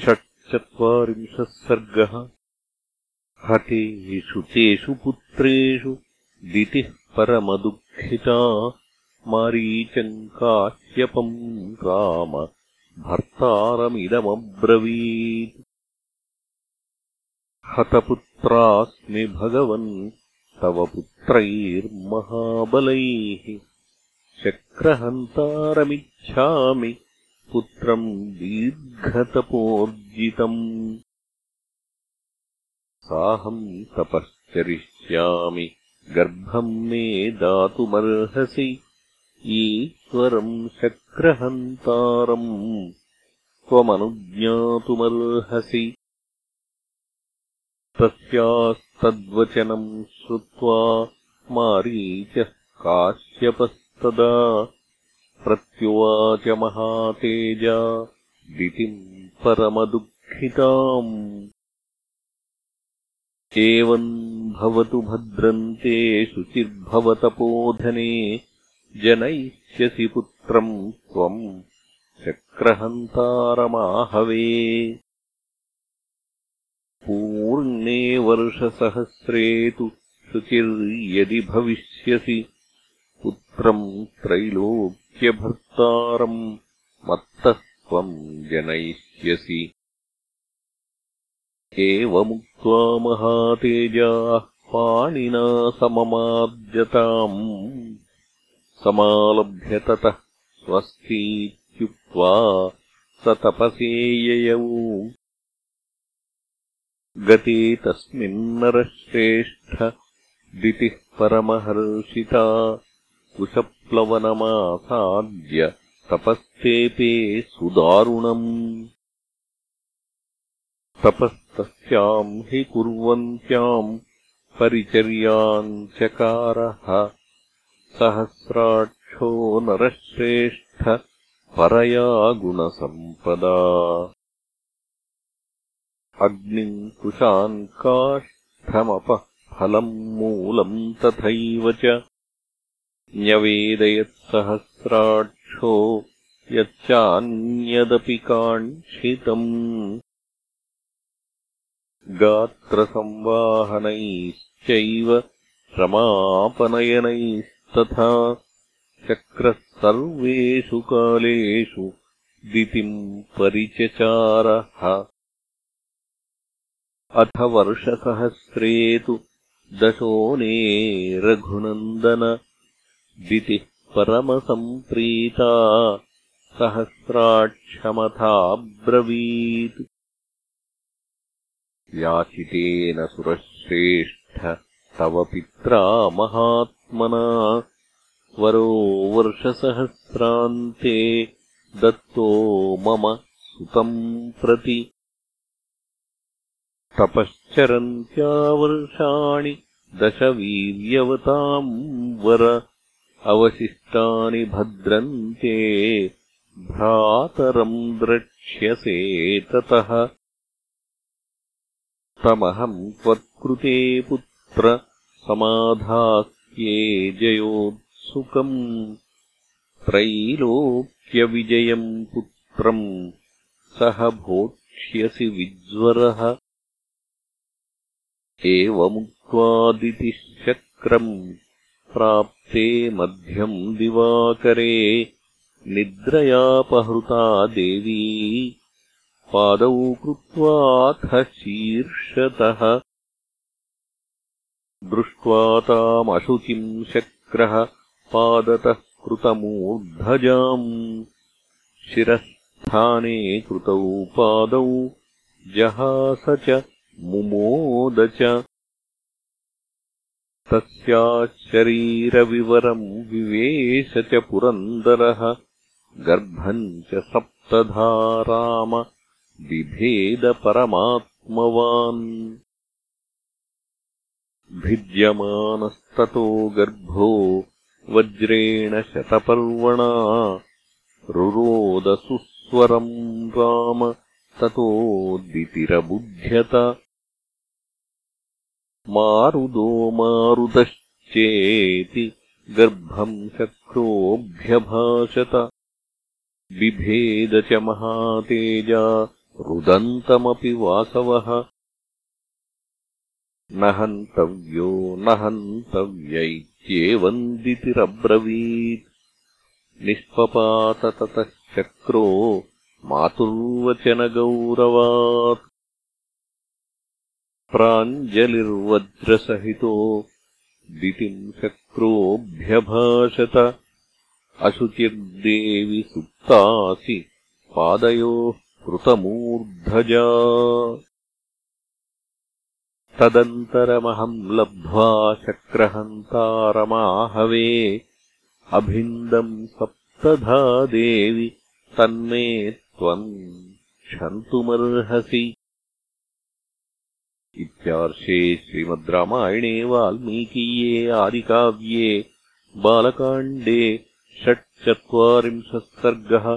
षट्चत्वारिंशः सर्गः। हतेषु तेषु पुत्रेषु दितिः परमदुःखिता मारीचम् काश्यपम् राम भर्तारमिदमब्रवीत्। हतपुत्रास्मि भगवन् तव पुत्रैर्महाबलैः। चक्रहन्तारमिच्छामि पुत्रम् दीर्घतपोर्जितम्। साहम् तपश्चरिष्यामि गर्भम् मे दातुमर्हसि। ईश्वरम् शक्रहन्तारम् त्वमनुज्ञातुमर्हसि। तस्यास्तद्वचनम् श्रुत्वा मारीचः काश्यपस्तदा प्रत्युवाच महातेजा दितिम् परमदुःखिताम्। एवम् भवतु भद्रन्ते शुचिर्भवतपोधने जनयिष्यसि पुत्रम् त्वम् चक्रहन्तारमाहवे। पूर्णे वर्षसहस्रे तु शुचिर्यदि भविष्यसि पुत्रम् त्रैलोक्यभर्तारम् मत्तः त्वम् जनयिष्यसि। एवमुक्त्वा महातेजाः पाणिना सममार्जताम् समालभ्य ततः स्वस्तीत्युक्त्वा स तपसेययौ गते तस्मिन्नरश्रेष्ठ दितिः परमहर्षिता कुशप्लवनमासाद्य तपस्तेपे सुदारुणम्। तपस्तस्याम् हि कुर्वन्त्याम् परिचर्याम् चकारः। सहस्राक्षो नरश्रेष्ठ परया गुणसम्पदा। अग्निम् कुशान् काष्ठमपः फलम् मूलम् तथैव च न्यवेदयत्सहस्राक्षो यच्चान्यदपि काङ्क्षितम्। गात्रसंवाहनैश्चैव श्रमापनयनैस्तथा चक्रः सर्वेषु कालेषु दितिम् परिचचारः। अथ वर्षसहस्रे तु दशोने रघुनन्दन दितिः परमसम्प्रीता सहस्राक्षमथाब्रवीत्। याचितेन सुरश्रेष्ठ तव पित्रा महात्मना। वरो वर्षसहस्रान्ते दत्तो मम सुतम् प्रति। तपश्चरन्त्या वर्षाणि दशवीर्यवताम् वर अवशिष्टानि भद्रन्ते भ्रातरम् द्रक्ष्यसे ततः। तमहम् त्वत्कृते पुत्र समाधास्ये जयोत्सुकम् त्रैलोक्यविजयम् पुत्रम् सह भोक्ष्यसि विज्वरः। एवमुक्त्वादितिः शक्रम् प्राप्ते मध्यम् दिवाकरे निद्रयापहृता देवी। पादौ कृत्वाथ शीर्षतः दृष्ट्वा तामशुचिम् शक्रः पादतः कृतमूर्धजाम्। शिरःस्थाने कृतौ पादौ जहास च मुमोद च तस्याः शरीरविवरम् विवेश च पुरन्दरः गर्भम् च सप्तधाराम बिभेदपरमात्मवान् भिद्यमानस्ततो गर्भो वज्रेण शतपर्वणा रुरोदसुस्वरम् राम ततो दितिरबुध्यत मारुदो मारुतश्चेति गर्भम् शक्रोऽभ्यभाषत बिभेद च महातेजा रुदन्तमपि वासवः। न हन्तव्यो न हन्तव्यैत्येवन्दितिरब्रवीत् निष्पपात ततः शक्रो मातुर्वचनगौरवात् प्राञ्जलिर्वज्रसहितो दितिम् शक्रोऽभ्यभाषत। अशुचिर्देवि सुप्तासि पादयोः कृतमूर्धजा। तदन्तरमहम् लब्ध्वा शक्रहन्तारमाहवे अभिन्दम् सप्तधा देवि तन्मे त्वम् क्षन्तुमर्हसि इत्यार्षे श्रीमद् रामायणे वाल्मीकीये आदिकाव्ये बालकाण्डे षट्चत्वारिंशः सर्गः